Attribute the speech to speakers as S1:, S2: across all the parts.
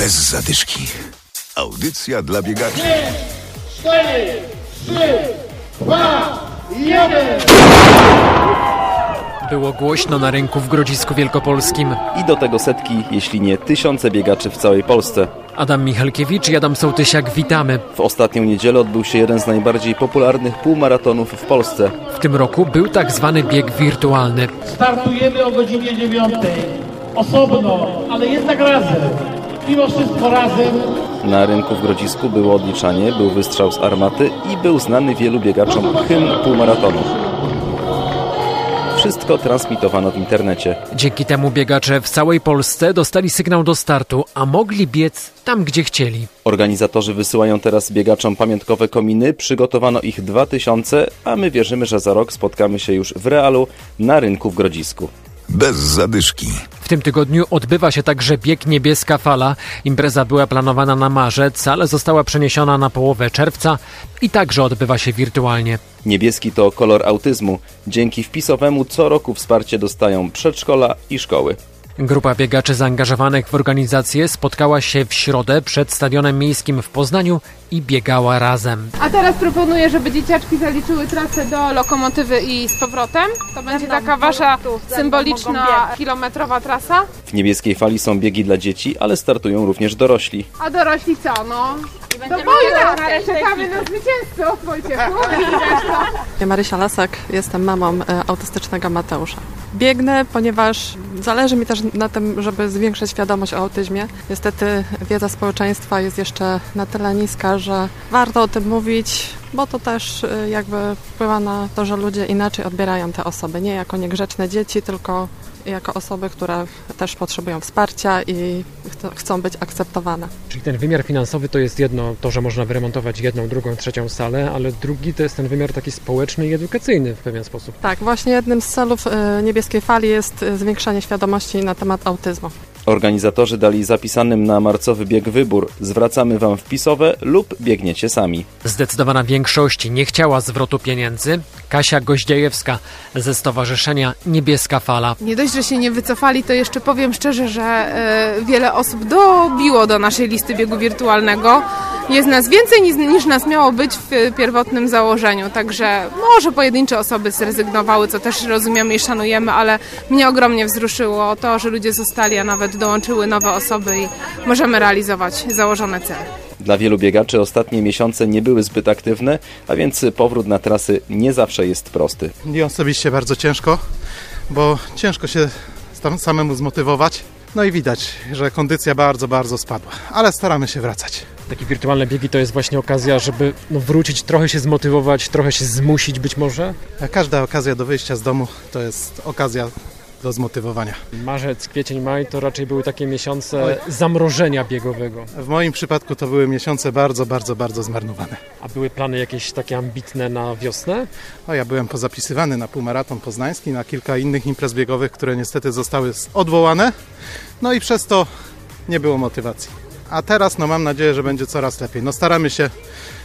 S1: Bez zadyszki. Audycja dla biegaczy.
S2: 4, 3, 2, 1.
S3: Było głośno na rynku w Grodzisku Wielkopolskim.
S4: I do tego setki, jeśli nie tysiące biegaczy w całej Polsce.
S3: Adam Michalkiewicz i Adam Sołtysiak, witamy.
S4: W ostatnią niedzielę odbył się jeden z najbardziej popularnych półmaratonów w Polsce.
S3: W tym roku był tak zwany bieg wirtualny.
S2: Startujemy o godzinie 9. Osobno, ale jednak razem. Mimo wszystko razem.
S4: Na rynku w Grodzisku było odliczanie, był wystrzał z armaty i był znany wielu biegaczom hymn półmaratonu. Wszystko transmitowano w internecie.
S3: Dzięki temu biegacze w całej Polsce dostali sygnał do startu, a mogli biec tam, gdzie chcieli.
S4: Organizatorzy wysyłają teraz biegaczom pamiątkowe kominy, przygotowano ich 2000, a my wierzymy, że za rok spotkamy się już w realu na rynku w Grodzisku.
S1: Bez zadyszki.
S3: Tym tygodniu odbywa się także bieg Niebieska Fala. Impreza była planowana na marzec, ale została przeniesiona na połowę czerwca i także odbywa się wirtualnie.
S4: Niebieski to kolor autyzmu. Dzięki wpisowemu co roku wsparcie dostają przedszkola i szkoły.
S3: Grupa biegaczy zaangażowanych w organizację spotkała się w środę przed Stadionem Miejskim w Poznaniu i biegała razem.
S5: A teraz proponuję, żeby dzieciaczki zaliczyły trasę do lokomotywy i z powrotem. To będzie taka wasza symboliczna kilometrowa trasa.
S4: W niebieskiej fali są biegi dla dzieci, ale startują również dorośli.
S5: A dorośli co, no? Do boju! Czekamy na zwycięzców, Wojciechu.
S6: Ja Marysia Lasak, jestem mamą e, autystycznego Mateusza. Biegnę, ponieważ zależy mi też na tym, żeby zwiększyć świadomość o autyzmie. Niestety wiedza społeczeństwa jest jeszcze na tyle niska, że warto o tym mówić, bo to też e, jakby wpływa na to, że ludzie inaczej odbierają te osoby. Nie jako niegrzeczne dzieci, tylko jako osoby, które też potrzebują wsparcia i ch- chcą być akceptowane.
S3: Czyli ten wymiar finansowy to jest jedno, to, że można wyremontować jedną, drugą, trzecią salę, ale drugi to jest ten wymiar taki społeczny i edukacyjny w pewien sposób.
S6: Tak, właśnie jednym z celów e, niebieskiej fali jest e, zwiększanie świadomości na temat autyzmu.
S4: Organizatorzy dali zapisanym na marcowy bieg wybór. Zwracamy Wam wpisowe lub biegniecie sami.
S3: Zdecydowana większość nie chciała zwrotu pieniędzy. Kasia Goździejewska ze Stowarzyszenia Niebieska Fala.
S5: Nie dość, że się nie wycofali, to jeszcze powiem szczerze, że e, wiele osób dobiło do naszej listy biegu wirtualnego. Jest nas więcej niż, niż nas miało być w pierwotnym założeniu, także może pojedyncze osoby zrezygnowały, co też rozumiemy i szanujemy, ale mnie ogromnie wzruszyło to, że ludzie zostali, a nawet dołączyły nowe osoby i możemy realizować założone cele.
S4: Dla wielu biegaczy ostatnie miesiące nie były zbyt aktywne, a więc powrót na trasy nie zawsze jest prosty.
S7: Mnie osobiście bardzo ciężko, bo ciężko się samemu zmotywować. No i widać, że kondycja bardzo, bardzo spadła, ale staramy się wracać.
S3: Takie wirtualne biegi to jest właśnie okazja, żeby no, wrócić, trochę się zmotywować, trochę się zmusić być może.
S7: Każda okazja do wyjścia z domu to jest okazja do zmotywowania.
S3: Marzec, kwiecień, maj to raczej były takie miesiące zamrożenia biegowego.
S7: W moim przypadku to były miesiące bardzo, bardzo, bardzo zmarnowane.
S3: A były plany jakieś takie ambitne na wiosnę?
S7: O, ja byłem pozapisywany na półmaraton poznański, na kilka innych imprez biegowych, które niestety zostały odwołane, no i przez to nie było motywacji. A teraz no mam nadzieję, że będzie coraz lepiej. No staramy się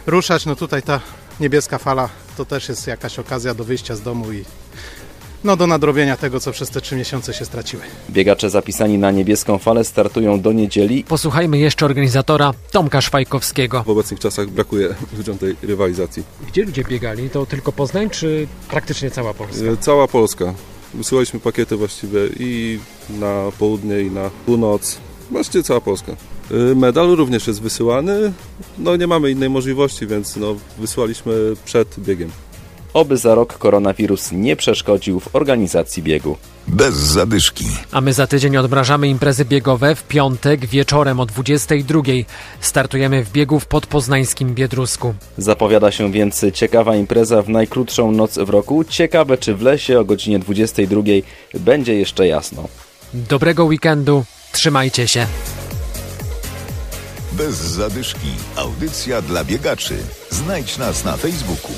S7: ruszać, no tutaj ta niebieska fala to też jest jakaś okazja do wyjścia z domu i no do nadrobienia tego, co przez te trzy miesiące się straciły.
S4: Biegacze zapisani na niebieską falę startują do niedzieli.
S3: Posłuchajmy jeszcze organizatora Tomka Szwajkowskiego.
S8: W obecnych czasach brakuje ludziom tej rywalizacji.
S3: Gdzie ludzie biegali? To tylko Poznań, czy praktycznie cała Polska?
S8: E, Cała Polska. Wysyłaliśmy pakiety właściwie i na południe, i na północ. Właściwie cała Polska. E, Medal również jest wysyłany. No nie mamy innej możliwości, więc no, wysyłaliśmy przed biegiem.
S4: Oby za rok koronawirus nie przeszkodził w organizacji biegu.
S1: Bez zadyszki.
S3: A my za tydzień odmrażamy imprezy biegowe w piątek wieczorem o 22. Startujemy w biegu w podpoznańskim Biedrusku.
S4: Zapowiada się więc ciekawa impreza w najkrótszą noc w roku. Ciekawe, czy w lesie o godzinie 22 będzie jeszcze jasno.
S3: Dobrego weekendu, trzymajcie się.
S1: Bez zadyszki. Audycja dla biegaczy. Znajdź nas na Facebooku.